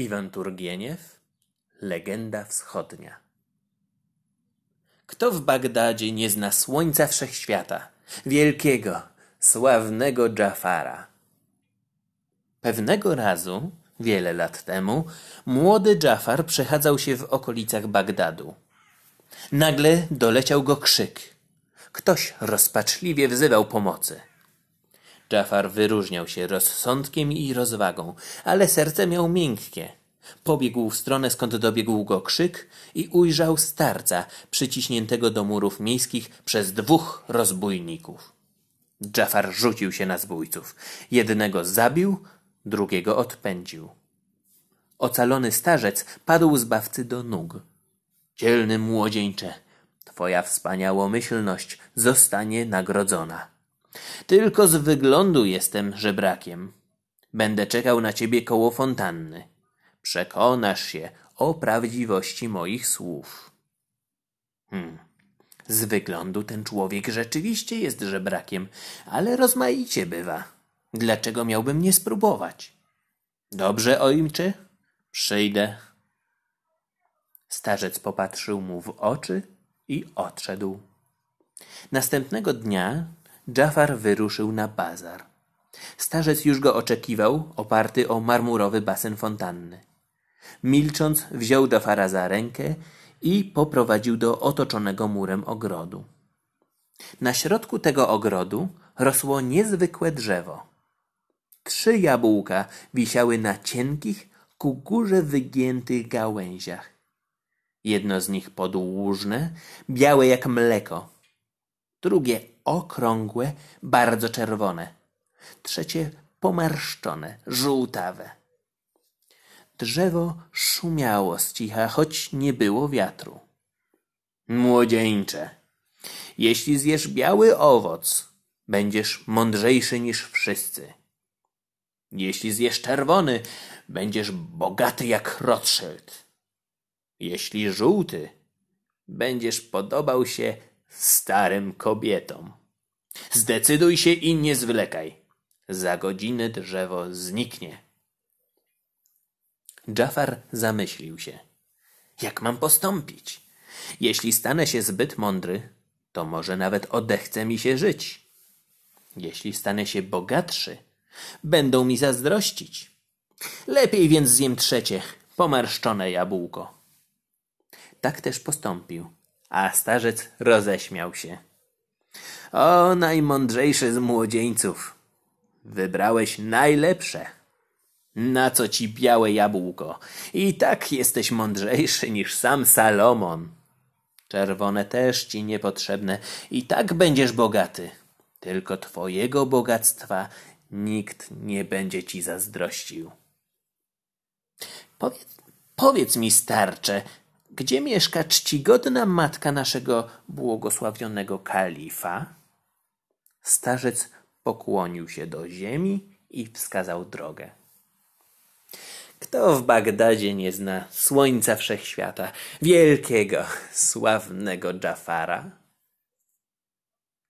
Iwan Turgieniew Legenda wschodnia Kto w Bagdadzie nie zna słońca wszechświata, wielkiego, sławnego Dżafara? Pewnego razu, wiele lat temu, młody Dżafar przechadzał się w okolicach Bagdadu. Nagle doleciał go krzyk. Ktoś rozpaczliwie wzywał pomocy. Dżafar wyróżniał się rozsądkiem i rozwagą, ale serce miał miękkie. Pobiegł w stronę, skąd dobiegł go krzyk i ujrzał starca przyciśniętego do murów miejskich przez dwóch rozbójników. Dżafar rzucił się na zbójców. Jednego zabił, drugiego odpędził. Ocalony starzec padł zbawcy do nóg. Dzielny młodzieńcze, twoja wspaniałomyślność zostanie nagrodzona. Tylko z wyglądu jestem żebrakiem. Będę czekał na ciebie koło fontanny. Przekonasz się o prawdziwości moich słów. Hmm. Z wyglądu ten człowiek rzeczywiście jest żebrakiem, ale rozmaicie bywa. Dlaczego miałbym nie spróbować? Dobrze, ojcze, przyjdę. Starzec popatrzył mu w oczy i odszedł. Następnego dnia Dżafar wyruszył na bazar. Starzec już go oczekiwał, oparty o marmurowy basen fontanny. Milcząc, wziął Dżafara za rękę i poprowadził do otoczonego murem ogrodu. Na środku tego ogrodu rosło niezwykłe drzewo. Trzy jabłka wisiały na cienkich, ku górze wygiętych gałęziach. Jedno z nich podłużne, białe jak mleko. Drugie okrągłe, bardzo czerwone. Trzecie pomarszczone, żółtawe. Drzewo szumiało z cicha, choć nie było wiatru. Młodzieńcze, jeśli zjesz biały owoc, będziesz mądrzejszy niż wszyscy. Jeśli zjesz czerwony, będziesz bogaty jak Rothschild. Jeśli żółty, będziesz podobał się starym kobietom. Zdecyduj się i nie zwlekaj. Za godzinę drzewo zniknie. Jafar zamyślił się. Jak mam postąpić? Jeśli stanę się zbyt mądry, to może nawet odechce mi się żyć. Jeśli stanę się bogatszy, będą mi zazdrościć. Lepiej więc zjem trzecie, pomarszczone jabłko. Tak też postąpił, a starzec roześmiał się. O, najmądrzejszy z młodzieńców! Wybrałeś najlepsze. Na co ci białe jabłko? I tak jesteś mądrzejszy niż sam Salomon. Czerwone też ci niepotrzebne. I tak będziesz bogaty. Tylko twojego bogactwa nikt nie będzie ci zazdrościł. Powiedz, powiedz mi, starcze, gdzie mieszka czcigodna matka naszego błogosławionego kalifa? Starzec pokłonił się do ziemi i wskazał drogę. Kto w Bagdadzie nie zna słońca wszechświata, wielkiego, sławnego Dżafara?